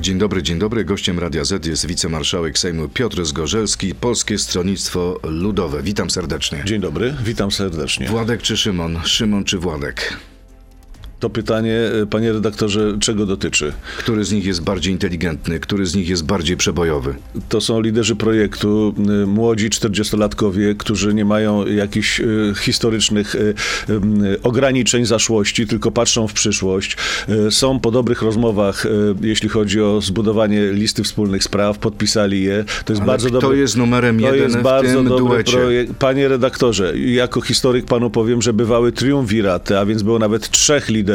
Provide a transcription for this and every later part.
Dzień dobry, dzień dobry. Gościem Radia Z jest wicemarszałek Sejmu Piotr Zgorzelski, Polskie Stronnictwo Ludowe. Witam serdecznie. Dzień dobry, witam serdecznie. Władek czy Szymon? Szymon czy Władek? To pytanie, e, panie redaktorze, czego dotyczy? Który z nich jest bardziej inteligentny? Który z nich jest bardziej przebojowy? To są liderzy projektu, y, młodzi 40-latkowie, którzy nie mają jakichś y, historycznych ograniczeń, zaszłości, tylko patrzą w przyszłość. Są po dobrych rozmowach, jeśli chodzi o zbudowanie listy wspólnych spraw, podpisali je. To jest Ale bardzo kto dobry. jest numerem To jeden jest w bardzo tym dobry duecie? projekt. Panie redaktorze, jako historyk panu powiem, że bywały triumviraty, a więc było nawet trzech liderów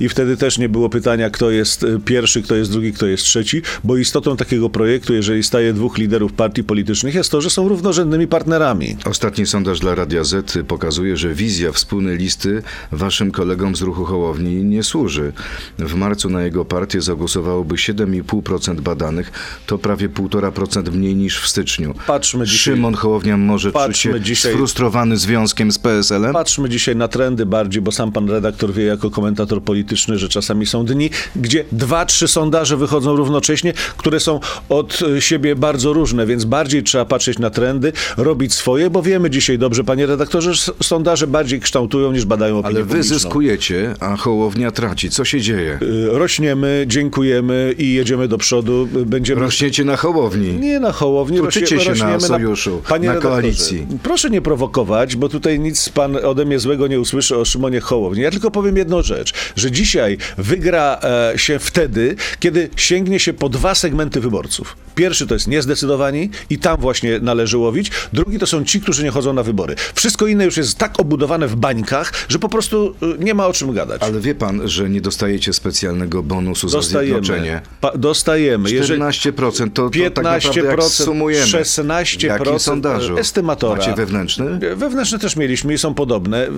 i wtedy też nie było pytania, kto jest y, pierwszy, kto jest drugi, kto jest trzeci, bo istotą takiego projektu, jeżeli staje dwóch liderów partii politycznych, jest to, że są równorzędnymi partnerami. Ostatni sondaż dla Radia Z pokazuje, że wizja wspólnej listy waszym kolegom z ruchu Hołowni nie służy. W marcu na jego partię zagłosowałoby 7,5% badanych, to prawie 1,5% mniej niż w styczniu. Patrzmy dzisiaj- Szymon Hołownia może czuć się dzisiaj- sfrustrowany związkiem z PSL-em? Patrzmy dzisiaj na trendy bardziej, bo sam pan redaktor wie jako komentator polityczny, że czasami są dni, gdzie dwa, trzy sondaże wychodzą równocześnie, które są od siebie bardzo różne, więc bardziej trzeba patrzeć na trendy, robić swoje, bo wiemy dzisiaj dobrze, panie redaktorze, że sondaże bardziej kształtują niż badają opinię Ale wy publiczną. zyskujecie, a Hołownia traci. Co się dzieje? Y, Rośniemy, dziękujemy i jedziemy do przodu. Y, Będziemy Rośniecie na Hołowni. Nie na Hołowni, Tuczycie się na sojuszu, Panie na koalicji. Proszę nie prowokować, bo tutaj nic pan ode mnie złego nie usłyszy o Szymonie Hołowni. Ja tylko powiem jedną rzecz, że dzisiaj wygra e, się wtedy, kiedy sięgnie się po dwa segmenty wyborców. Pierwszy to jest niezdecydowani i tam właśnie należy łowić. Drugi to są ci, którzy nie chodzą na wybory. Wszystko inne już jest tak obudowane w bańkach, że po prostu y, nie ma o czym gadać. Ale wie pan, że nie dostajecie specjalnego bonusu za zjednoczenie? Dostajemy. Pa, dostajemy. Jeżeli- 14% to, to tak naprawdę jak 15%, sumujemy. 16% Jakim sondażu? estymatora. Macie wewnętrzny? Wewnętrzne też mieliśmy i są podobne.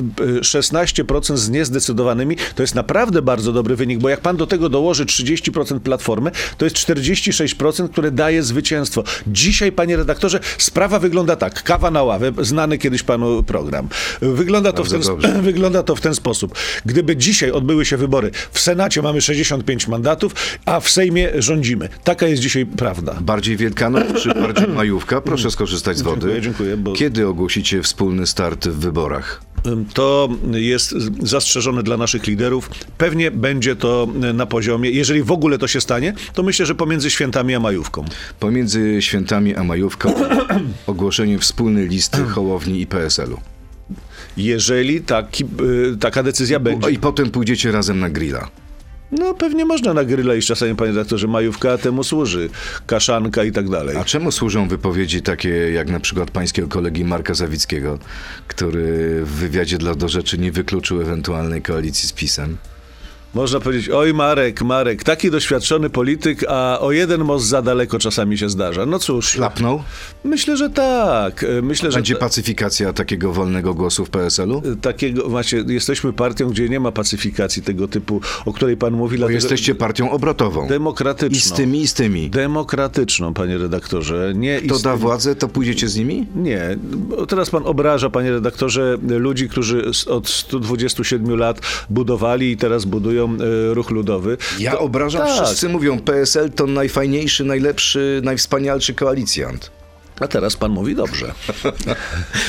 16% z niezdecydowanymi to jest naprawdę bardzo dobry wynik, bo jak pan do tego dołoży 30% platformy, to jest 46%, które daje zwycięstwo. Dzisiaj, panie redaktorze, sprawa wygląda tak. Kawa na ławę, znany kiedyś panu program. Wygląda to, w ten, wygląda to w ten sposób. Gdyby dzisiaj odbyły się wybory, w Senacie mamy 65 mandatów, a w Sejmie rządzimy. Taka jest dzisiaj prawda. Bardziej Wielkanoc czy bardziej Majówka? Proszę skorzystać z wody. Dziękuję, dziękuję, bo- Kiedy ogłosicie wspólny start w wyborach? To jest zastrzeżone dla naszych liderów. Pewnie będzie to na poziomie, jeżeli w ogóle to się stanie, to myślę, że pomiędzy świętami a majówką. Pomiędzy świętami a majówką ogłoszenie wspólnej listy Hołowni i PSL-u. Jeżeli taki, y, taka decyzja będzie. I potem pójdziecie razem na grilla. No pewnie można na gryla iść czasami, panie redaktorze, majówka temu służy. Kaszanka i tak dalej. A czemu służą wypowiedzi takie jak na przykład pańskiego kolegi Marka Zawickiego, który w wywiadzie dla Do Rzeczy nie wykluczył ewentualnej koalicji z PiSem? Można powiedzieć, oj Marek, Marek, taki doświadczony polityk, a o jeden most za daleko czasami się zdarza. No cóż, Szlapnął? myślę, że tak. Myślę, że Będzie pacyfikacja takiego wolnego głosu w PSL-u? takiego, właśnie, jesteśmy partią, gdzie nie ma pacyfikacji tego typu, o której pan mówi. Bo dlatego- jesteście partią obrotową. demokratyczną. I z tymi, i z tymi. Demokratyczną, panie redaktorze. Nie Kto da władzę, to pójdziecie z nimi? Nie. Teraz pan obraża, panie redaktorze, ludzi, którzy od 127 lat budowali i teraz budują e, ruch ludowy. Ja obrażam, tak. wszyscy mówią, PSL to najfajniejszy, najlepszy, najwspanialszy koalicjant. A teraz pan mówi dobrze.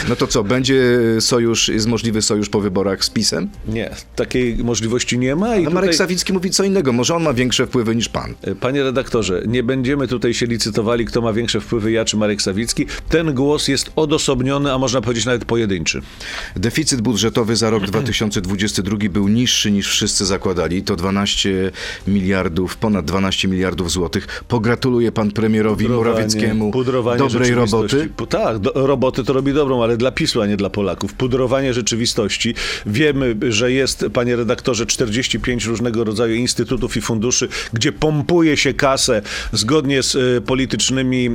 No to co, będzie sojusz, jest możliwy sojusz po wyborach z PiSem? Nie, takiej możliwości nie ma. I A Marek tutaj... Sawicki mówi co innego, może on ma większe wpływy niż pan. Panie redaktorze, nie będziemy tutaj się licytowali, kto ma większe wpływy, ja czy Marek Sawicki. Ten głos jest odosobniony, a można powiedzieć nawet pojedynczy. Deficyt budżetowy za rok 2022 był niższy niż wszyscy zakładali. To 12 miliardów, ponad 12 miliardów złotych. Pogratuluję pan premierowi Morawieckiemu pudrowanie dobrej. Roboty. Pu- Tak, do, roboty to robi dobrą, ale dla PiSu, a nie dla Polaków. Pudrowanie rzeczywistości. Wiemy, że jest, panie redaktorze, 45 różnego rodzaju instytutów i funduszy, gdzie pompuje się kasę zgodnie z e, politycznymi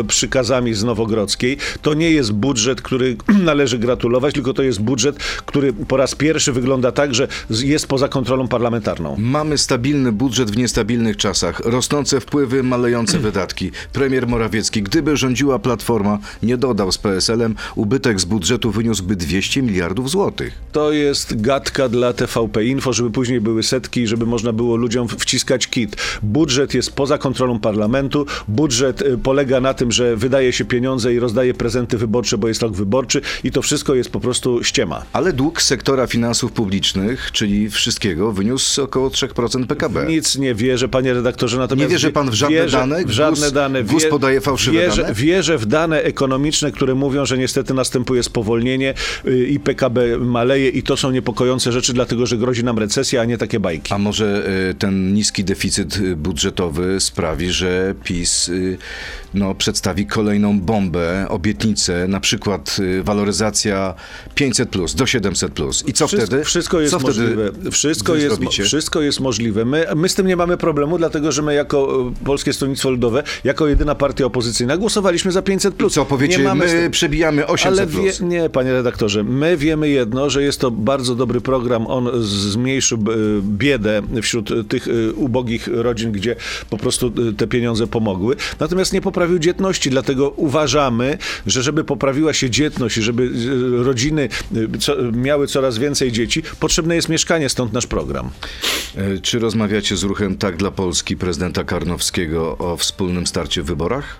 e, przykazami z Nowogrodzkiej. To nie jest budżet, który należy gratulować, tylko to jest budżet, który po raz pierwszy wygląda tak, że jest poza kontrolą parlamentarną. Mamy stabilny budżet w niestabilnych czasach, rosnące wpływy, malejące wydatki. Premier Morawiecki, gdyby rządził rządziła Platforma, nie dodał z PSL-em, ubytek z budżetu wyniósłby 200 miliardów złotych. To jest gadka dla TVP Info, żeby później były setki i żeby można było ludziom wciskać kit. Budżet jest poza kontrolą parlamentu. Budżet y, polega na tym, że wydaje się pieniądze i rozdaje prezenty wyborcze, bo jest rok wyborczy i to wszystko jest po prostu ściema. Ale dług sektora finansów publicznych, czyli wszystkiego, wyniósł około 3% PKB. Nic nie wierzę, panie redaktorze. Natomiast Nie wierzy pan w żadne wierzę, dane? W żadne GUS- dane. GUS podaje fałszywe wierzę, dane? Wierzę w dane ekonomiczne, które mówią, że niestety następuje spowolnienie y, i PKB maleje i to są niepokojące rzeczy, dlatego że grozi nam recesja, a nie takie bajki. A może y, ten niski deficyt y, budżetowy sprawi, że PiS no, przedstawi kolejną bombę, obietnicę, na przykład waloryzacja 500 plus do 700 plus. I co Wszystko, wtedy? wszystko jest co możliwe. Wszystko jest, wszystko jest możliwe. My, my z tym nie mamy problemu, dlatego że my jako Polskie Stronnictwo Ludowe, jako jedyna partia opozycyjna głosowaliśmy za 500 plus. Co powiecie, nie mamy my przebijamy 800 Ale wie, plus. nie, panie redaktorze, my wiemy jedno, że jest to bardzo dobry program. On zmniejszył e, biedę wśród tych e, ubogich rodzin, gdzie po prostu e, te pieniądze pomogły. Natomiast nie poprawił dzietności, dlatego uważamy, że żeby poprawiła się dzietność i żeby rodziny miały coraz więcej dzieci, potrzebne jest mieszkanie, stąd nasz program. Czy rozmawiacie z ruchem Tak dla Polski prezydenta Karnowskiego o wspólnym starcie w wyborach?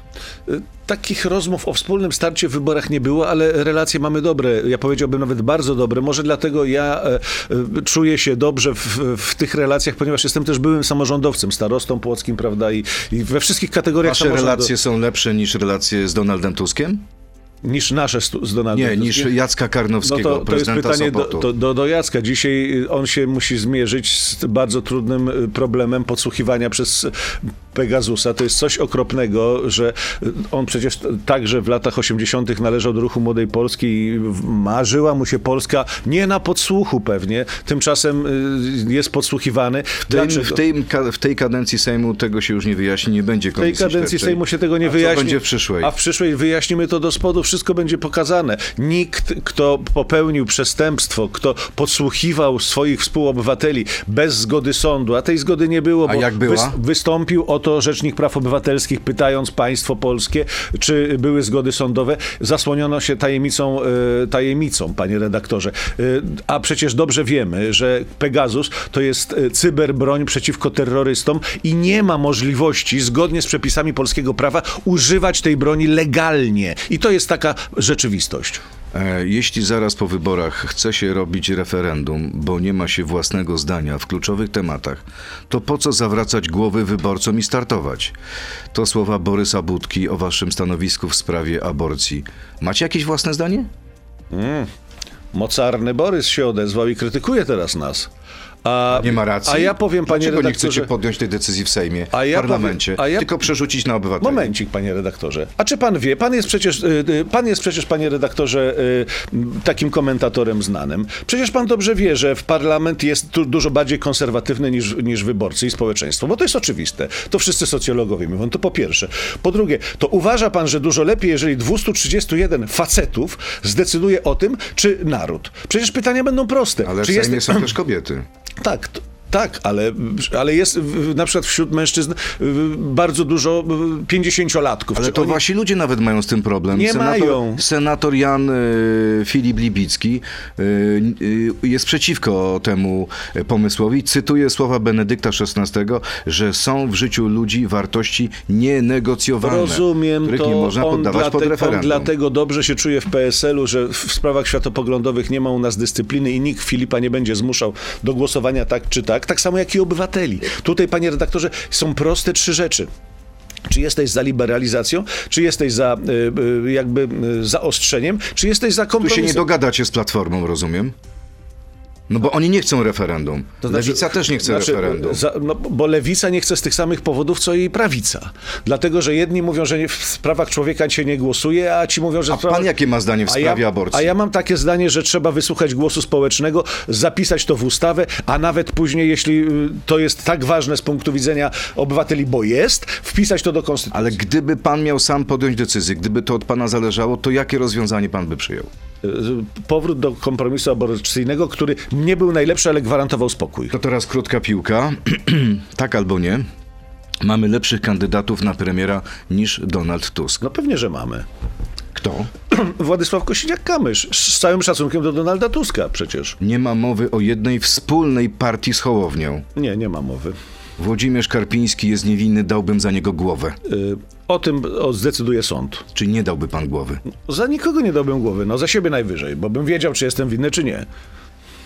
Takich rozmów o wspólnym starcie w wyborach nie było, ale relacje mamy dobre. Ja powiedziałbym nawet bardzo dobre. Może dlatego ja e, e, czuję się dobrze w, w tych relacjach, ponieważ jestem też byłym samorządowcem, starostą płockim, prawda? I, i we wszystkich kategoriach Wasze samorządu- relacje są lepsze niż relacje z Donaldem Tuskiem? niż nasze z Donaldem Nie, niż. Jacka No Karnowskiego, to, to jest pytanie do, do, do, do Jacka. Dzisiaj y, on się musi zmierzyć z bardzo trudnym y, problemem podsłuchiwania przez Pegasusa. To jest coś okropnego, że on przecież także w latach 80. należał do ruchu Młodej Polski i marzyła mu się Polska nie na podsłuchu pewnie. Tymczasem y, jest podsłuchiwany. W, tym, w, tej, w tej kadencji Sejmu tego się już nie wyjaśni, nie będzie W tej komisji kadencji śledczej. Sejmu się tego nie A wyjaśni. Będzie w przyszłej? A w przyszłej wyjaśnimy to do spodu, wszystko będzie pokazane. Nikt, kto popełnił przestępstwo, kto podsłuchiwał swoich współobywateli bez zgody sądu, a tej zgody nie było, A bo jak była? wys- wystąpił o to Rzecznik Praw Obywatelskich, pytając państwo polskie, czy były zgody sądowe. Zasłoniono się tajemnicą, e, tajemnicą panie redaktorze. E, a przecież dobrze wiemy, że Pegasus to jest e, cyberbroń przeciwko terrorystom i nie ma możliwości, zgodnie z przepisami polskiego prawa, używać tej broni legalnie. I to jest taka rzeczywistość. E, Jeśli zaraz po wyborach chce się robić referendum, bo nie ma się własnego zdania w kluczowych tematach, to po co zawracać głowy wyborcom i startować? To słowa Borysa Budki o waszym stanowisku w sprawie aborcji. Macie jakieś własne zdanie? Mocarny Borys się odezwał i krytykuje teraz nas. A, Nie ma racji. A ja powiem, panie Dlaczego nie redaktorze... chcecie podjąć tej decyzji w Sejmie, A ja w parlamencie, powiem- a ja- tylko przerzucić na obywateli? Momencik, panie redaktorze. A czy pan wie, pan jest przecież, y, y, pan jest przecież, panie redaktorze, y, takim komentatorem znanym. Przecież pan dobrze wie, że w parlament jest dużo bardziej konserwatywny niż, niż wyborcy i społeczeństwo, bo to jest oczywiste. To wszyscy socjologowie mówią, to po pierwsze. Po drugie, to uważa pan, że dużo lepiej, jeżeli 231 facetów zdecyduje o tym, czy naród? Przecież pytania będą proste. Ale w czy Sejmie jest... są też kobiety. Tak, t- tak, ale, ale jest na przykład wśród mężczyzn bardzo dużo pięćdziesięciolatków. Ale to oni- wasi ludzie nawet mają z tym problem. Nie mają. Senator Jan y, Filip Libicki y, y, jest przeciwko temu pomysłowi. Cytuję słowa Benedykta XVI, że są w życiu ludzi wartości nienegocjowalne, Rozumiem których to. nie można poddawać pod dlate- on referendum. dlatego dobrze się czuje w PSL-u, że w sprawach światopoglądowych nie ma u nas dyscypliny i nikt Filipa nie będzie zmuszał do głosowania tak czy tak, tak samo jak i obywateli. Tutaj, panie redaktorze, są proste trzy rzeczy. Czy jesteś za liberalizacją, czy jesteś za y, y, jakby y, zaostrzeniem, czy jesteś za Tu się kompromisem? nie dogadacie z Platformą, rozumiem? No bo oni nie chcą referendum. To znaczy- Lewica też nie chce znaczy, referendum. Za, no, bo lewica nie chce z tych samych powodów, co i prawica. Dlatego, że jedni mówią, że nie, w sprawach człowieka się nie głosuje, a ci mówią, że... A w sprawach- pan jakie ma zdanie w A sprawie ja, aborcji? A ja mam takie zdanie, że trzeba wysłuchać głosu społecznego, zapisać to w ustawę, a nawet później, jeśli y, to jest tak ważne z punktu widzenia obywateli, bo jest, wpisać to do konstytucji. Ale gdyby pan miał sam podjąć decyzję, gdyby to od pana zależało, to jakie rozwiązanie pan by przyjął? Y, Powrót do kompromisu aborcyjnego, który nie był najlepszy, ale gwarantował spokój. To teraz krótka piłka. tak albo nie. mamy lepszych kandydatów na premiera niż Donald Tusk. No pewnie, że mamy. Kto? Władysław Kosiniak-Kamysz, z całym szacunkiem do Donalda Tuska przecież. Nie ma mowy o jednej wspólnej partii z Hołownią. Nie, nie ma mowy. Włodzimierz Karpiński jest niewinny, dałbym za niego głowę. Y, O tym zdecyduje sąd. Czy nie dałby pan głowy? Za nikogo nie dałbym głowy, no za siebie najwyżej, bo bym wiedział, czy jestem winny, czy nie.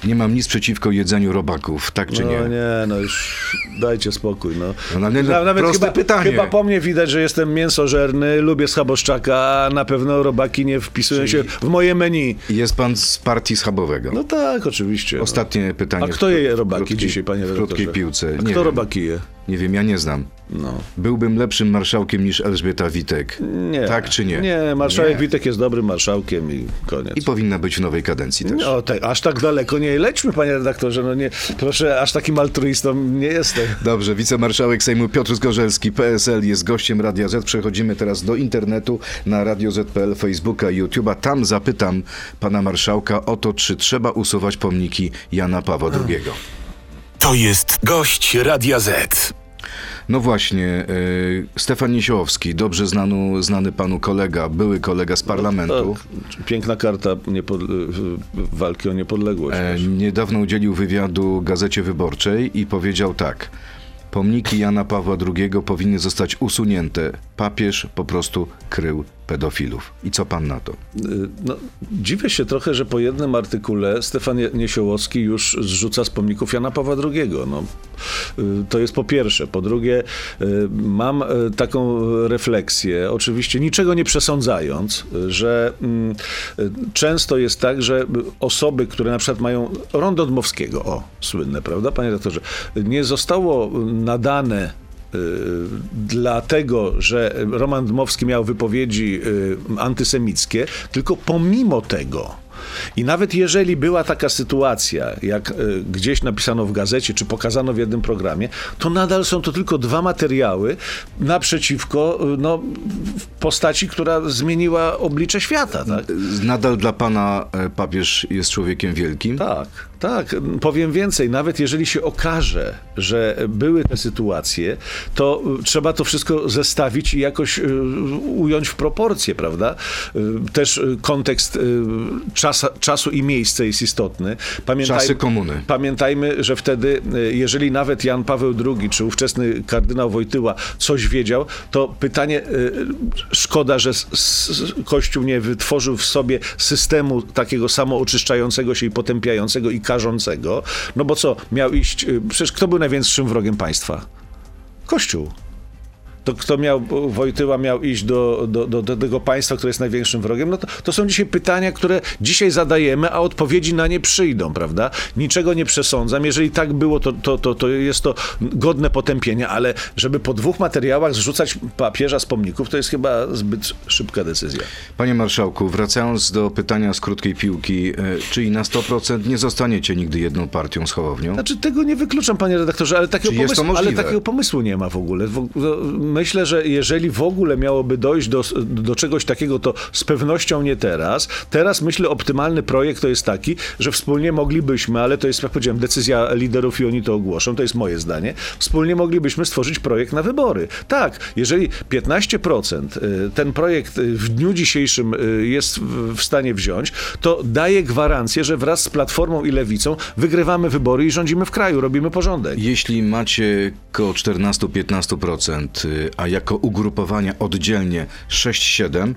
Nie mam nic przeciwko jedzeniu robaków, tak czy no nie? nie, no już dajcie spokój, no. No, ale no, proste chyba, pytanie. chyba po mnie widać, że jestem mięsożerny, lubię schaboszczaka, a na pewno robaki nie wpisują się w moje menu. Jest pan z partii schabowego. No tak, oczywiście. Ostatnie pytanie. A w kto je w robaki dzisiaj, panie W redaktorze? krótkiej piłce. A kto wiem. robaki je? Nie wiem, ja nie znam. No. Byłbym lepszym marszałkiem niż Elżbieta Witek. Nie. Tak czy nie? Nie, marszałek Nie. Witek jest dobrym marszałkiem i koniec. I powinna być w nowej kadencji też. No, te, aż tak daleko nie lećmy, panie redaktorze. No nie, proszę, aż takim altruistą nie jestem. Dobrze, wicemarszałek Sejmu Piotr Zgorzelski, PSL, jest gościem Radia Z. Przechodzimy teraz do internetu na Radio Z.pl, Facebooka i YouTube'a. Tam zapytam pana marszałka o to, czy trzeba usuwać pomniki Jana Pawła II. To jest gość Radia Z. No właśnie, y, Stefan Niesiołowski, dobrze znany, znany panu kolega, były kolega z parlamentu. Tak, piękna karta niepod... walki o niepodległość. E, niedawno udzielił wywiadu Gazecie Wyborczej i powiedział tak. Pomniki Jana Pawła II powinny zostać usunięte. Papież po prostu krył pedofilów. I co pan na to? No, dziwię się trochę, że po jednym artykule Stefan Niesiołowski już zrzuca z pomników Jana Pawła II. No, y, to jest po pierwsze. Po drugie, y, mam y, taką refleksję, oczywiście niczego nie przesądzając, że mm, często jest tak, że osoby, które na przykład mają rondo Dmowskiego, o, słynne, prawda, panie redaktorze, nie zostało nadane dlatego, że Roman Dmowski miał wypowiedzi y, antysemickie, tylko pomimo tego. I nawet jeżeli była taka sytuacja, jak y, gdzieś napisano w gazecie, czy pokazano w jednym programie, to nadal są to tylko dwa materiały naprzeciwko y, no, postaci, która zmieniła oblicze świata. Tak? Nadal dla pana e, papież jest człowiekiem wielkim? Tak, tak. Powiem więcej, nawet jeżeli się okaże, że były te sytuacje, to y, trzeba to wszystko zestawić i jakoś y, ująć w proporcje, prawda? Y, Też kontekst czasa, czasu i miejsca jest istotny. Pamiętaj, Czasy komuny. Pamiętajmy, że wtedy, jeżeli nawet Jan Paweł II czy ówczesny kardynał Wojtyła coś wiedział, to pytanie, szkoda, że Kościół nie wytworzył w sobie systemu takiego samooczyszczającego się i potępiającego i karzącego, no bo co, miał iść, y, przecież kto był największym wrogiem państwa? Kościół. To kto miał, Wojtyła miał iść do, do, do, do tego państwa, które jest największym wrogiem? No to, to są dzisiaj pytania, które dzisiaj zadajemy, a odpowiedzi na nie przyjdą, prawda? Niczego nie przesądzam. Jeżeli tak było, to, to, to, to jest to godne potępienia, ale żeby po dwóch materiałach zrzucać papieża z pomników, to jest chyba zbyt szybka decyzja. Panie marszałku, wracając do pytania z krótkiej piłki, e, czyli na 100% nie zostaniecie nigdy jedną partią z Hołownią? Znaczy tego nie wykluczam, panie redaktorze, ale takiego, pomysłu, ale takiego pomysłu nie ma w ogóle. Myślę, że jeżeli w ogóle miałoby dojść do, do czegoś takiego, to z pewnością nie teraz. Teraz myślę, optymalny projekt to jest taki, że wspólnie moglibyśmy, ale to jest, jak powiedziałem, decyzja liderów i oni to ogłoszą, to jest moje zdanie, wspólnie moglibyśmy stworzyć projekt na wybory. Tak, jeżeli 15% y, ten projekt y, w dniu dzisiejszym y, jest w- stanie wziąć, to daje gwarancję, że wraz z Platformą i Lewicą wygrywamy wybory i rządzimy w kraju, robimy porządek. Jeśli macie koło 14-15%, y, a jako ugrupowania oddzielnie 6-7,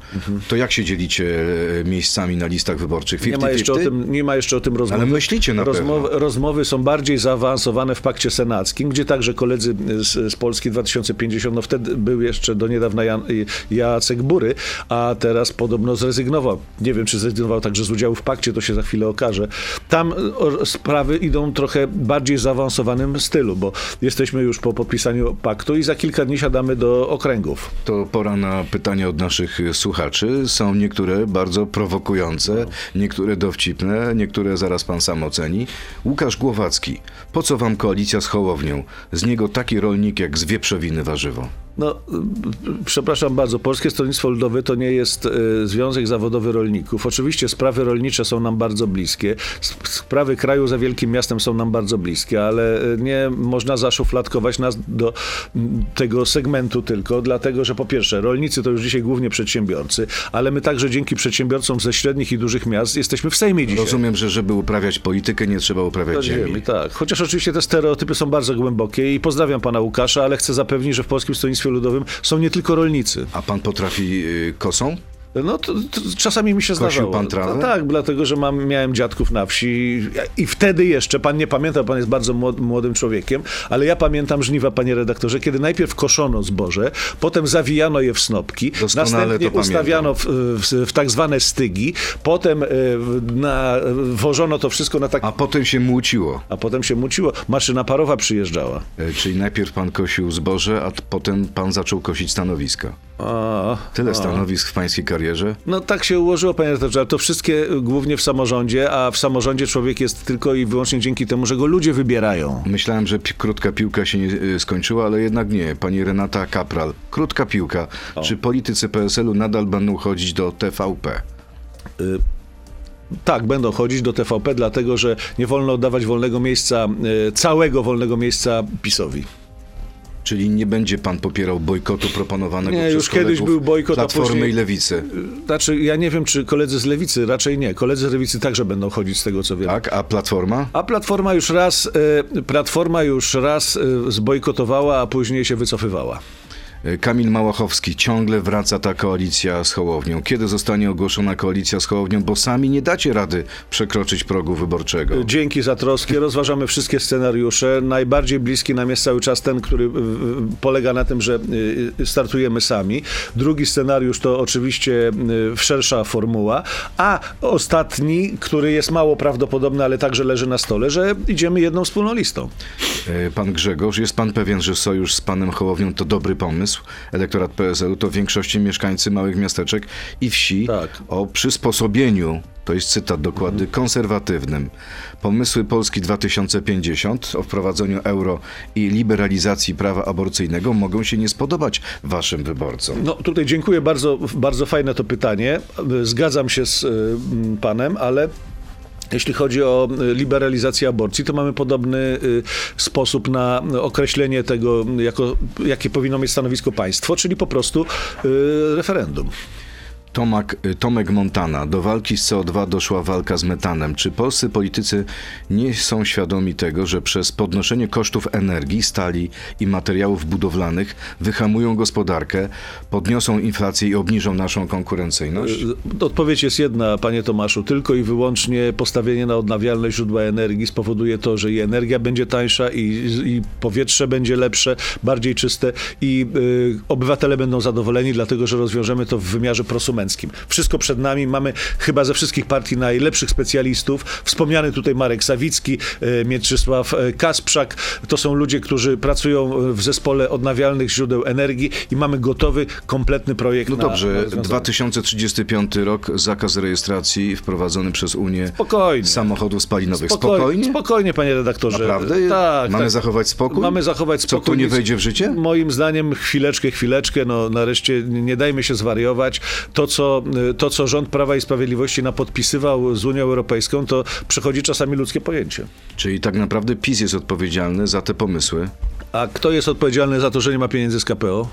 to jak się dzielicie e, miejscami na listach wyborczych? 50-50? Nie ma, jeszcze o tym, nie ma jeszcze o tym rozmowy. Ale myślicie na pewno. rozmowy są bardziej zaawansowane w pakcie senackim, gdzie także koledzy z, z Polski 2050, no wtedy był jeszcze do niedawna Jan, Jacek Bury, a teraz podobno zrezygnował. Nie wiem, czy zrezygnował także z udziału w pakcie, to się za chwilę okaże. Tam o, sprawy idą trochę bardziej zaawansowanym stylu, bo jesteśmy już po podpisaniu paktu i za kilka dni siadamy do okręgów. To pora na pytania od naszych słuchaczy. Są niektóre bardzo prowokujące, niektóre dowcipne, niektóre zaraz pan sam oceni. Łukasz Głowacki. Po co wam koalicja z Hołownią? Z niego taki rolnik jak z wieprzowiny warzywo. No, przepraszam bardzo, Polskie Stronnictwo Ludowe to nie jest y, Związek Zawodowy Rolników. Oczywiście sprawy rolnicze są nam bardzo bliskie, sp- sprawy kraju za wielkim miastem są nam bardzo bliskie, ale y, nie można zaszufladkować nas do tego segmentu tylko, dlatego że po pierwsze, rolnicy to już dzisiaj głównie przedsiębiorcy, ale my także dzięki przedsiębiorcom ze średnich i dużych miast jesteśmy w Sejmie dzisiaj. Rozumiem, że żeby uprawiać politykę, nie trzeba uprawiać To ziemi. ziemi, tak. Chociaż oczywiście te stereotypy są bardzo głębokie i pozdrawiam pana Łukasza, ale chcę zapewnić, że w Polskim Stronnictwie Ludowym są nie tylko rolnicy. A pan potrafi y, kosą? No to, to czasami mi się Kosił zdarzało. pan trawę? No, tak, dlatego że mam, miałem dziadków na wsi i wtedy jeszcze, pan nie pamięta, pan jest bardzo młod- młodym człowiekiem, ale ja pamiętam żniwa, panie redaktorze, kiedy najpierw koszono zboże, potem zawijano je w snopki, Doskonale następnie ustawiano w, w, w tak zwane stygi, potem e, na, wożono to wszystko na tak... A potem się młóciło. A potem się muciło. Maszyna parowa przyjeżdżała. E, Czyli najpierw pan kosił zboże, a potem pan zaczął kosić stanowiska. A, Tyle stanowisk w pańskiej karierze. no tak się ułożyło, panie redaktorze, ale to wszystkie głównie w samorządzie, a w samorządzie człowiek jest tylko i wyłącznie dzięki temu, że go ludzie wybierają. Myślałem, że pi- krótka piłka się nie y, skończyła, ale jednak nie. Pani Renata Kapral. Krótka piłka. Czy politycy PSL-u nadal będą chodzić do TVP? Tak, będą chodzić do TVP, dlatego że nie wolno oddawać wolnego miejsca, e, całego wolnego miejsca PiSowi. Czyli nie będzie pan popierał bojkotu proponowanego Nie, przez już kiedyś był bojkot, Platformy później- i Lewicy. Znaczy, ja nie wiem, czy koledzy z Lewicy, raczej nie. Koledzy z Lewicy także będą chodzić z tego, co wiem. Tak, a Platforma? A Platforma już raz, e, Platforma już raz e, zbojkotowała, a później się wycofywała. E, Kamil Małachowski. Ciągle wraca ta koalicja z Hołownią. Kiedy zostanie ogłoszona koalicja z Hołownią? Bo sami nie dacie rady przekroczyć progu wyborczego. Dzięki za troskę. Rozważamy wszystkie scenariusze. Najbardziej bliski nam jest cały czas ten, który polega na tym, że y, startujemy sami. Drugi scenariusz to oczywiście szersza formuła. A ostatni, który jest mało prawdopodobny, ale także leży na stole, że idziemy jedną wspólną listą. E, Pan Grzegorz, jest pan pewien, że sojusz z panem Hołownią to dobry pomysł? Elektorat PSL-u to w większości mieszkańcy małych miasteczek i wsi Tak. o przysposobieniu, to jest cytat dokładny, konserwatywnym. Pomysły Polski 2050 o wprowadzeniu euro i liberalizacji prawa aborcyjnego mogą się nie spodobać waszym wyborcom. No tutaj dziękuję bardzo, bardzo fajne to pytanie. Zgadzam się z y, panem, ale jeśli chodzi o y, liberalizację aborcji, to mamy podobny y, sposób na określenie tego, jako, jakie powinno mieć stanowisko państwo, czyli po prostu y, referendum. Tomak, y, Tomek Montana. Do walki z CO2 doszła walka z metanem. Czy polscy politycy nie są świadomi tego, że przez podnoszenie kosztów energii, stali i materiałów budowlanych wyhamują gospodarkę, podniosą inflację i obniżą naszą konkurencyjność? Y, Odpowiedź jest jedna, panie Tomaszu. Tylko i wyłącznie postawienie na odnawialne źródła energii spowoduje to, że i energia będzie tańsza, i, i powietrze będzie lepsze, bardziej czyste, i y, obywatele będą zadowoleni, dlatego że rozwiążemy to w wymiarze prosumenckim. Wszystko przed nami. Mamy chyba ze wszystkich partii najlepszych specjalistów. Wspomniany tutaj Marek Sawicki, y, Mieczysław y, Kasprzak. To są ludzie, którzy pracują w zespole odnawialnych źródeł energii i mamy gotowy, kompletny projekt No dobrze, rozwiązanie. 2035 rok, zakaz rejestracji wprowadzony przez Unię Spokojnie. samochodów spalinowych. Spokojnie? Spokojnie, panie redaktorze. Naprawdę? Tak. Mamy tak. zachować spokój? Mamy zachować Co, spokój. to nie wejdzie w życie? Moim zdaniem chwileczkę, chwileczkę, no nareszcie nie dajmy się zwariować. To co, to, co rząd Prawa i Sprawiedliwości napodpisywał z Unią Europejską, to przechodzi czasami ludzkie pojęcie. Czyli tak naprawdę PiS jest odpowiedzialny za te pomysły. A kto jest odpowiedzialny za to, że nie ma pieniędzy z KPO?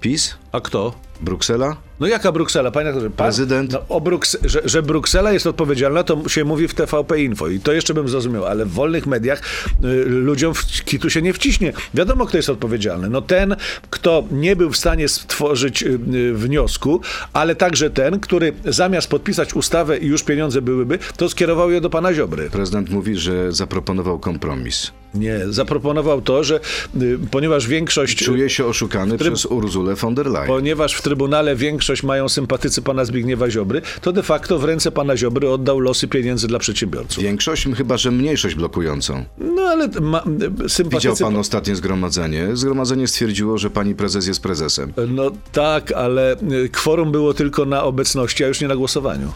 PiS? A kto? Bruksela? No jaka Bruksela? Panie pan, Prezydent? No, o Bruks- że, że Bruksela jest odpowiedzialna, to się mówi w TVP Info i to jeszcze bym zrozumiał, ale w wolnych mediach y, ludziom w kitu się nie wciśnie. Wiadomo, kto jest odpowiedzialny. No ten, kto nie był w stanie stworzyć y, y, wniosku, ale także ten, który zamiast podpisać ustawę i już pieniądze byłyby, to skierował je do pana Ziobry. Prezydent mówi, że zaproponował kompromis. Nie, zaproponował to, że y, ponieważ większość... Czuje się oszukany Tryb- przez Urzulę von der Leyen. Ponieważ w Trybunale większość mają sympatycy pana Zbigniewa Ziobry, to de facto w ręce pana Ziobry oddał losy pieniędzy dla przedsiębiorców. Większość, chyba że mniejszość blokującą. No ale ma, sympatycy... Widział pan ostatnie zgromadzenie. Zgromadzenie stwierdziło, że pani prezes jest prezesem. No tak, ale y, kworum było tylko na obecności, a już nie na głosowaniu.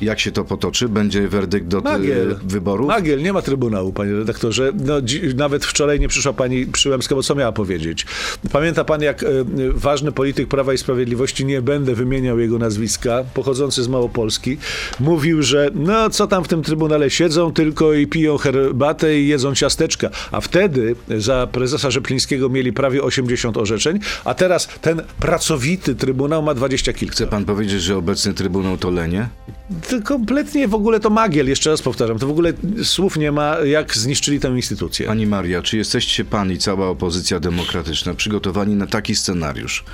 Jak się to potoczy? Będzie werdykt do Magiel. y, wyborów? Magiel, nie ma trybunału, panie redaktorze. No, dzi- nawet wczoraj nie przyszła pani Przyłębska, bo co miała powiedzieć? Pamięta pan, jak e, ważny polityk Prawa i Sprawiedliwości, nie będę wymieniał jego nazwiska, pochodzący z Małopolski, mówił, że no co tam w tym trybunale siedzą tylko i piją herbatę i jedzą ciasteczka. A wtedy za prezesa Rzeplińskiego mieli prawie 80 orzeczeń, a teraz ten pracowity trybunał ma 20 kilka. Chce pan powiedzieć, że obecny Trybunał to lenie? To kompletnie w ogóle to magiel, jeszcze raz powtarzam. To w ogóle słów nie ma, jak zniszczyli tę instytucję. Pani Maria, czy jesteście pan i cała opozycja demokratyczna przygotowani na taki scenariusz,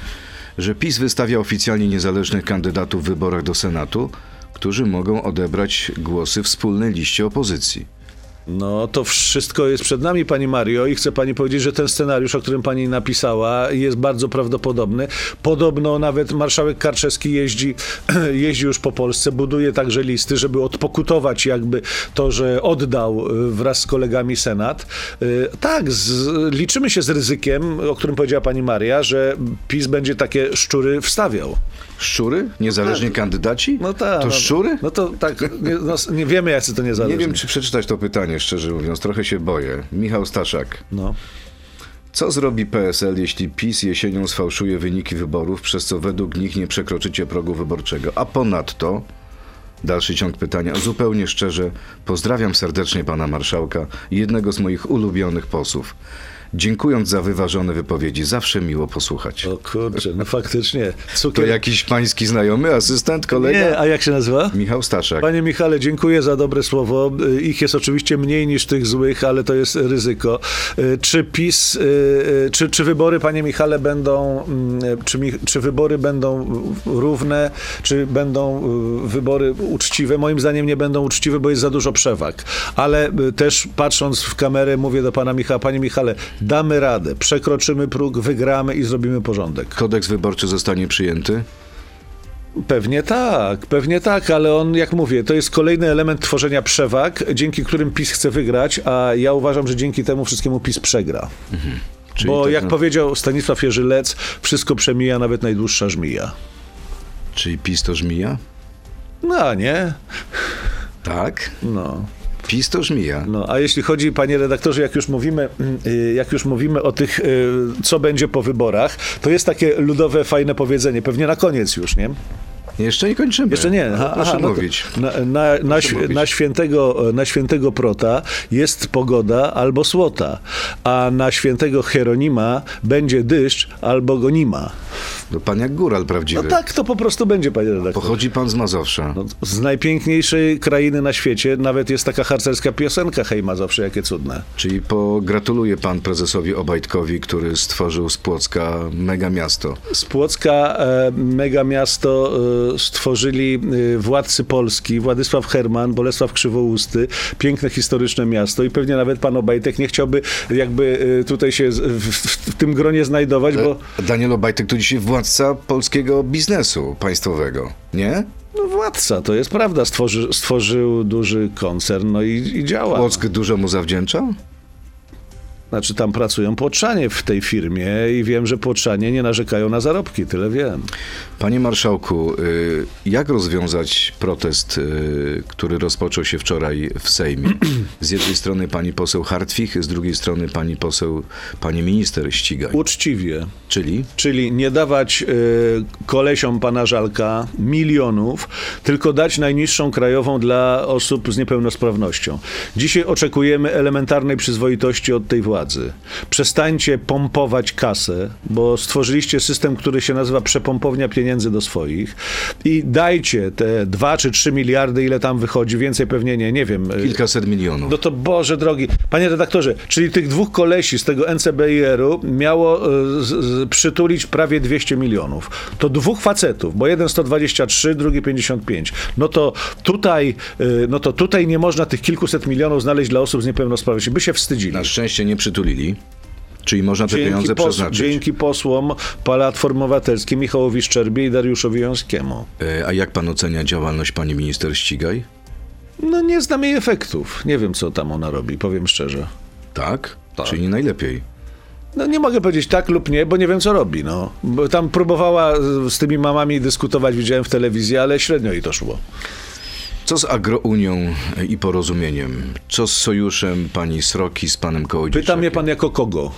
że PiS wystawia oficjalnie niezależnych kandydatów w wyborach do Senatu, którzy mogą odebrać głosy wspólnej liście opozycji? No to wszystko jest przed nami, pani Mario, i chcę pani powiedzieć, że ten scenariusz, o którym pani napisała, jest bardzo prawdopodobny. Podobno nawet marszałek Karczewski jeździ, jeździ już po Polsce, buduje także listy, żeby odpokutować jakby to, że oddał y, wraz z kolegami Senat. Y, Tak, z, liczymy się z ryzykiem, o którym powiedziała pani Maria, że PiS będzie takie szczury wstawiał. Szczury? Niezależni kandydaci? No tak. To no, szczury? No to tak, nie, no, nie wiemy, jacy to Nie niezależni. wiem, czy przeczytać to pytanie, szczerze mówiąc. Trochę się boję. Michał Staszak. No. Co zrobi PSL, jeśli PiS jesienią sfałszuje wyniki wyborów, przez co według nich nie przekroczycie progu wyborczego? A ponadto, dalszy ciąg pytania, zupełnie szczerze, pozdrawiam serdecznie pana marszałka, jednego z moich ulubionych posłów. Dziękując za wyważone wypowiedzi, zawsze miło posłuchać. O kurczę, no faktycznie. To Cukier... jakiś pański znajomy, asystent, kolega? Nie, a jak się nazywa? Michał Staszak. Panie Michale, dziękuję za dobre słowo. Y, Ich jest oczywiście mniej niż tych złych, ale to jest ryzyko. Y, Czy PiS, y, czy, czy wybory, panie Michale, będą, mm, czy, czy wybory będą równe, czy będą wybory uczciwe? Moim zdaniem nie będą uczciwe, bo jest za dużo przewag. Ale też patrząc w kamerę, mówię do pana Michała, panie Michale, damy radę, przekroczymy próg, wygramy i zrobimy porządek. Kodeks wyborczy zostanie przyjęty? Pewnie tak, pewnie tak, ale on, jak mówię, to jest kolejny element tworzenia przewag, dzięki którym PiS chce wygrać, a ja uważam, że dzięki temu wszystkiemu PiS przegra. Czyli Bo tak jak na- powiedział Stanisław Jerzy Lec, wszystko przemija, nawet najdłuższa żmija. Czyli PiS to żmija? No, a nie? Tak. No. PiS to. No, a jeśli chodzi, panie redaktorze, jak już mówimy, y, jak już mówimy o tych, y, co będzie po wyborach, to jest takie ludowe, fajne powiedzenie, pewnie na koniec już, nie? Jeszcze nie kończymy. Jeszcze nie. No, Aha, proszę aha, no mówić. Na, na, na, mówić. na, świętego, na świętego Prota jest pogoda albo słota, a na świętego Hieronima będzie deszcz albo go nie ma. No pan jak góral No prawdziwy. tak to po prostu będzie, panie redaktorze. Pochodzi pan z Mazowsza. No, z najpiękniejszej krainy na świecie nawet jest taka harcerska piosenka Hej Mazowsze, jakie cudne. Czyli pogratuluje pan prezesowi Obajtkowi, który stworzył z Płocka mega miasto. Z Płocka e, mega miasto e, stworzyli e, władcy Polski, Władysław Herman, Bolesław Krzywousty, piękne historyczne miasto i pewnie nawet pan Obajtek nie chciałby jakby e, tutaj się w, w, w tym gronie znajdować, bo Daniel Obajtek to dzisiaj władca polskiego biznesu państwowego, nie? no, władca, to jest prawda, stworzy, stworzył duży koncern, no i, i działa. Płock dużo mu zawdzięcza? Znaczy tam pracują Płotrzanie w tej firmie i wiem, że Płotrzanie nie narzekają na zarobki, tyle wiem. Panie marszałku, y, jak rozwiązać protest, y, który rozpoczął się wczoraj w Sejmie? Z jednej strony pani poseł Hartwich, z drugiej strony pani poseł, pani minister Ścigaj. Uczciwie. Czyli? Czyli nie dawać y, kolesiom pana Żalka milionów, tylko dać najniższą krajową dla osób z niepełnosprawnością. Dzisiaj oczekujemy elementarnej przyzwoitości od tej władzy. Przestańcie pompować kasę, bo stworzyliście system, który się nazywa przepompownia pieniędzy do swoich i dajcie te 2 czy 3 miliardy, ile tam wychodzi, więcej pewnie nie, nie wiem. Kilkaset milionów. no to Boże drogi. Panie redaktorze, czyli tych dwóch kolesi z tego NCBIR-u miało e, z, z, przytulić prawie 200 milionów. To dwóch facetów, bo jeden 123, drugi 55. No to tutaj, e, no to tutaj nie można tych kilkuset milionów znaleźć dla osób z niepełnosprawnością. By się wstydzili. Na szczęście nie przytulili. Czyli można te pieniądze pos- przeznaczyć. dzięki posłom Platformy Obywatelskiej Michałowi Szczerbie i Dariuszowi Jąskiemu. E, A jak pan ocenia działalność pani minister Ścigaj? No nie znam jej efektów. Nie wiem, co tam ona robi, powiem szczerze. Tak? Tak. Czyli nie najlepiej. No nie mogę powiedzieć tak lub nie, bo nie wiem co robi. No. Bo tam próbowała z- z tymi mamami dyskutować, widziałem w telewizji, ale średnio jej to szło. Co z Agrounią i porozumieniem? Co z sojuszem pani Sroki z panem Kołodziejczakiem? Pyta mnie pan jako kogo?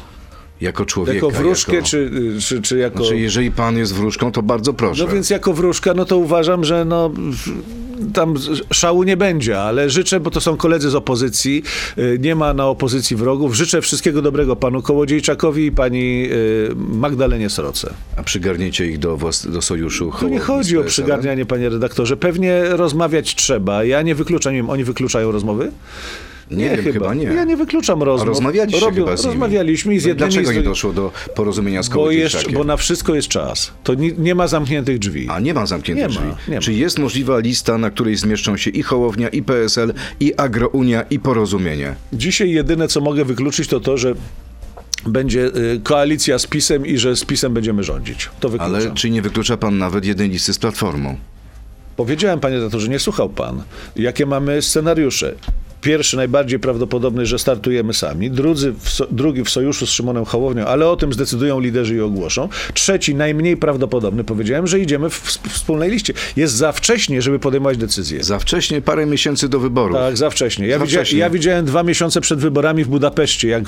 Jako człowieka. Jako wróżkę, jako... czy, czy, czy jako... Znaczy, jeżeli pan jest wróżką, to bardzo proszę. No więc jako wróżka, no to uważam, że no, tam szału nie będzie, ale życzę, bo to są koledzy z opozycji, y, nie ma na opozycji wrogów, życzę wszystkiego dobrego panu Kołodziejczakowi i pani y, Magdalenie Sroce. A przygarniecie ich do, do sojuszu Tu nie chodzi o przygarnianie, panie redaktorze. Pewnie rozmawiać trzeba. Ja nie wykluczam, nie wiem, oni wykluczają rozmowy? Nie, wiem, chyba nie. Ja nie wykluczam A rozmów. rozmawialiście Robią- chyba z nimi. Rozmawialiśmy i z No jednymi Dlaczego nie doszło do porozumienia z bo, jeszcze, bo na wszystko jest czas. To nie, nie ma zamkniętych drzwi. A nie ma zamkniętych Nie ma, drzwi. nie ma. Czy jest możliwa lista, na której zmieszczą się i Hołownia, i PSL, i Agrounia, i Porozumienie? Dzisiaj jedyne, co mogę wykluczyć, to to, że będzie y, koalicja z PiSem i że z PiSem będziemy rządzić. To wykluczam. Ale czy nie wyklucza pan nawet jednej listy z Platformą? Powiedziałem, panie redaktorze, nie słuchał pan, jakie mamy scenariusze. Pierwszy, najbardziej prawdopodobny, że startujemy sami. Drudzy w so, drugi w sojuszu z Szymonem Hołownią, ale o tym zdecydują liderzy i ogłoszą. Trzeci, najmniej prawdopodobny, powiedziałem, że idziemy w, w wspólnej liście. Jest za wcześnie, żeby podejmować decyzje. Za wcześnie, parę miesięcy do wyborów. Tak, za wcześnie. Ja, Za widzia, wcześnie. ja widziałem dwa miesiące przed wyborami w Budapeszcie, jak,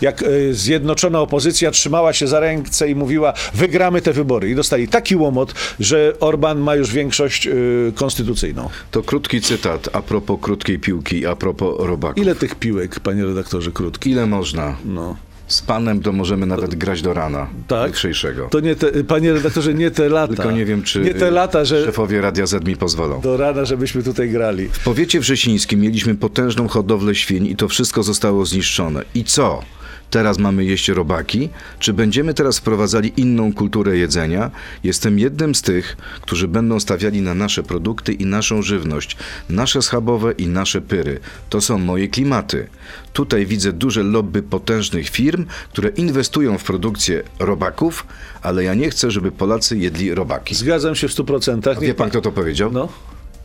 jak y, zjednoczona opozycja trzymała się za ręce i mówiła, wygramy te wybory. I dostali taki łomot, że Orban ma już większość y, konstytucyjną. To krótki cytat a propos krótkiej piłki, a propos robaków. Ile tych piłek, panie redaktorze, krótki? Ile można? No. Z panem to możemy nawet grać do rana Tak? jutrzejszego. To nie te, panie redaktorze, nie te lata. Tylko nie wiem, czy Nie te lata, że szefowie Radia Z mi pozwolą. do rana, żebyśmy tutaj grali. W powiecie wrzesińskim mieliśmy potężną hodowlę świń i to wszystko zostało zniszczone. I co? Teraz mamy jeść robaki? Czy będziemy teraz wprowadzali inną kulturę jedzenia? Jestem jednym z tych, którzy będą stawiali na nasze produkty i naszą żywność, nasze schabowe i nasze pyry. To są moje klimaty. Tutaj widzę duże lobby potężnych firm, które inwestują w produkcję robaków, ale ja nie chcę, żeby Polacy jedli robaki. Zgadzam się w stu procentach. Wie pan, kto to powiedział? No,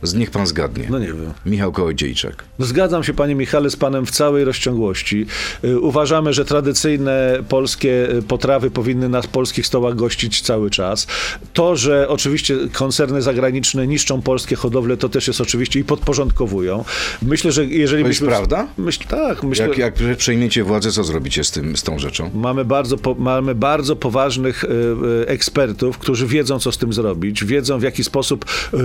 Z niech pan zgadnie. no nie wiem. Michał Kołodziejczak. Zgadzam się, panie Michale, z panem w całej rozciągłości. Y, Uważamy, że tradycyjne polskie y, potrawy powinny na polskich stołach gościć cały czas. To, że oczywiście koncerny zagraniczne niszczą polskie hodowle, to też jest oczywiście i podporządkowują. Myślę, że jeżeli To jest byśmy... prawda? Myśl, tak, myślę... Jak, jak przejmiecie władzę, co zrobicie z, tym, z tą rzeczą? Mamy bardzo, po, mamy bardzo poważnych y, y, ekspertów, którzy wiedzą, co z tym zrobić, wiedzą, w jaki sposób y,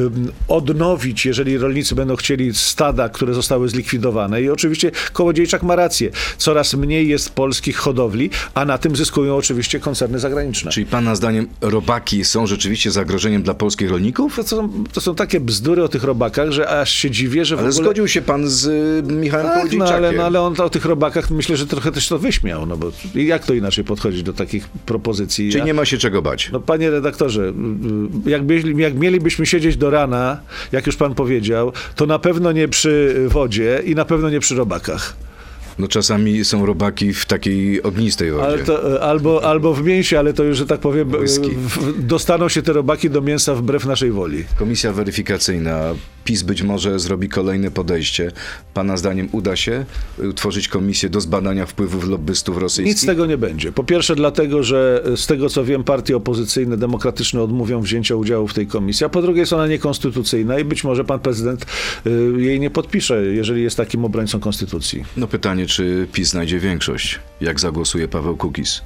odnowić, jeżeli rolnicy będą chcieli stada, które zostały zlikwidowane. I oczywiście Kołodziejczak ma rację. Coraz mniej jest polskich hodowli, a na tym zyskują oczywiście koncerny zagraniczne. Czyli pana zdaniem robaki są rzeczywiście zagrożeniem dla polskich rolników? To są, to są takie bzdury o tych robakach, że aż się dziwię, że w Ale ogóle... zgodził się pan z y, Michałem Tak, no ale, no ale on o tych robakach myślę, że trochę też to wyśmiał, no bo jak to inaczej podchodzić do takich propozycji? Czyli Ja- nie ma się czego bać. No panie redaktorze, y, jak, byli- jak mielibyśmy siedzieć do rana, jak już pan powiedział, to na pewno nie przy wodzie i na pewno nie przy robakach. No czasami są robaki w takiej ognistej wodzie. To, y, albo, albo w mięsie, ale to już, że tak powiem, Whisky. w- dostaną się te robaki do mięsa wbrew naszej woli. Komisja weryfikacyjna. PiS być może zrobi kolejne podejście. Pana zdaniem uda się utworzyć komisję do zbadania wpływów lobbystów rosyjskich? Nic z tego nie będzie. Po pierwsze dlatego, że z tego co wiem, partie opozycyjne, demokratyczne odmówią wzięcia udziału w tej komisji, a po drugie jest ona niekonstytucyjna i być może pan prezydent y, jej nie podpisze, jeżeli jest takim obrońcą konstytucji. No pytanie, czy PiS znajdzie większość? Jak zagłosuje Paweł Kukiz?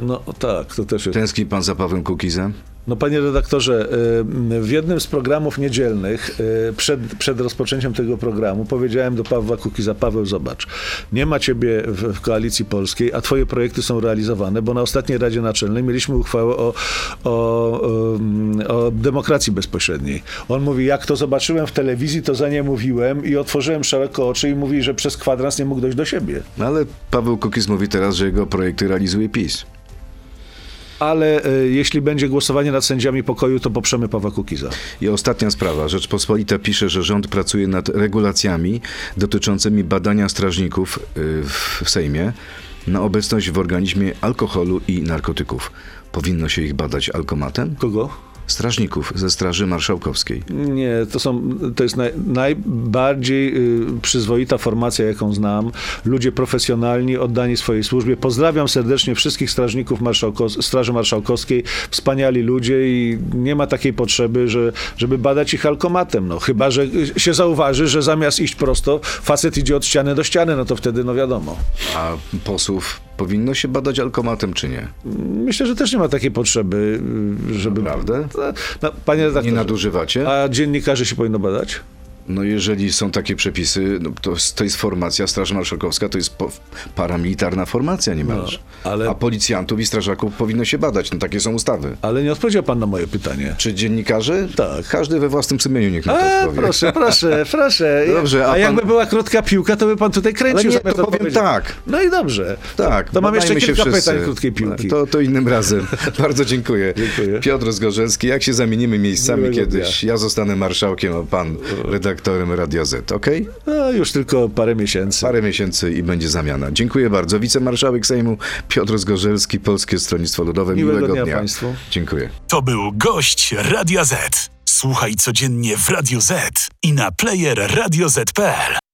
No tak, to też jest. Tęskni pan za Pawłem Kukizem? No panie redaktorze, y, w jednym z programów niedzielnych, y, przed, przed rozpoczęciem tego programu, powiedziałem do Pawła Kukiza, Paweł zobacz, nie ma ciebie w, w Koalicji Polskiej, a twoje projekty są realizowane, bo na ostatniej Radzie Naczelnej mieliśmy uchwałę o, o, ym, o demokracji bezpośredniej. On mówi, jak to zobaczyłem w telewizji, to za nie mówiłem i otworzyłem szeroko oczy i mówi, że przez kwadrans nie mógł dojść do siebie. No ale Paweł Kukiz mówi teraz, że jego projekty realizuje PiS. Ale y, jeśli będzie głosowanie nad sędziami pokoju, to poprzemy Pawła Kukiza. I ostatnia sprawa. Rzeczpospolita pisze, że rząd pracuje nad regulacjami dotyczącymi badania strażników w w Sejmie na obecność w organizmie alkoholu i narkotyków. Powinno się ich badać alkomatem? Kogo? Strażników ze Straży Marszałkowskiej. Nie, to są, to jest naj, najbardziej y, przyzwoita formacja, jaką znam. Ludzie profesjonalni, oddani swojej służbie. Pozdrawiam serdecznie wszystkich strażników Marszałko- Straży Marszałkowskiej. Wspaniali ludzie i nie ma takiej potrzeby, że, żeby badać ich alkomatem. No, chyba, że się zauważy, że zamiast iść prosto, facet idzie od ściany do ściany, no to wtedy, no wiadomo. A posłów powinno się badać alkomatem, czy nie? Myślę, że też nie ma takiej potrzeby, żeby... Naprawdę? No, panie redaktorze, Nie nadużywacie? a dziennikarzy się powinno badać? No jeżeli są takie przepisy, no to, jest- to jest formacja, Straż Marszałkowska to jest po, paramilitarna formacja niemalże. No, ale- A policjantów i strażaków powinno się badać, no takie są ustawy. Ale nie odpowiedział pan na moje pytanie. Czy dziennikarze? Tak. Każdy we własnym sumieniu niech na to A, odpowie. proszę, proszę, proszę. Dobrze, a, a jakby pan- była krótka piłka, to by pan tutaj kręcił Ale nie, to powiem tak. No i dobrze. Tak, To mam jeszcze kilka wszyscy. pytań krótkiej piłki. To, to innym razem. Bardzo dziękuję. Dziękuję. Piotr Zgorzelski, jak się zamienimy miejscami Miłego kiedyś? Ja zostanę marszałkiem, a pan redaktorem Radia Z, okej? No, już tylko parę miesięcy. Parę miesięcy i będzie zamiana. Dziękuję bardzo. Wicemarszałek Sejmu Piotr Zgorzelski, Polskie Stronnictwo Ludowe. Miłego Miłego, dnia państwu. Dziękuję. To był gość Radia Z. Słuchaj codziennie w Radio Z i na player radioz.pl.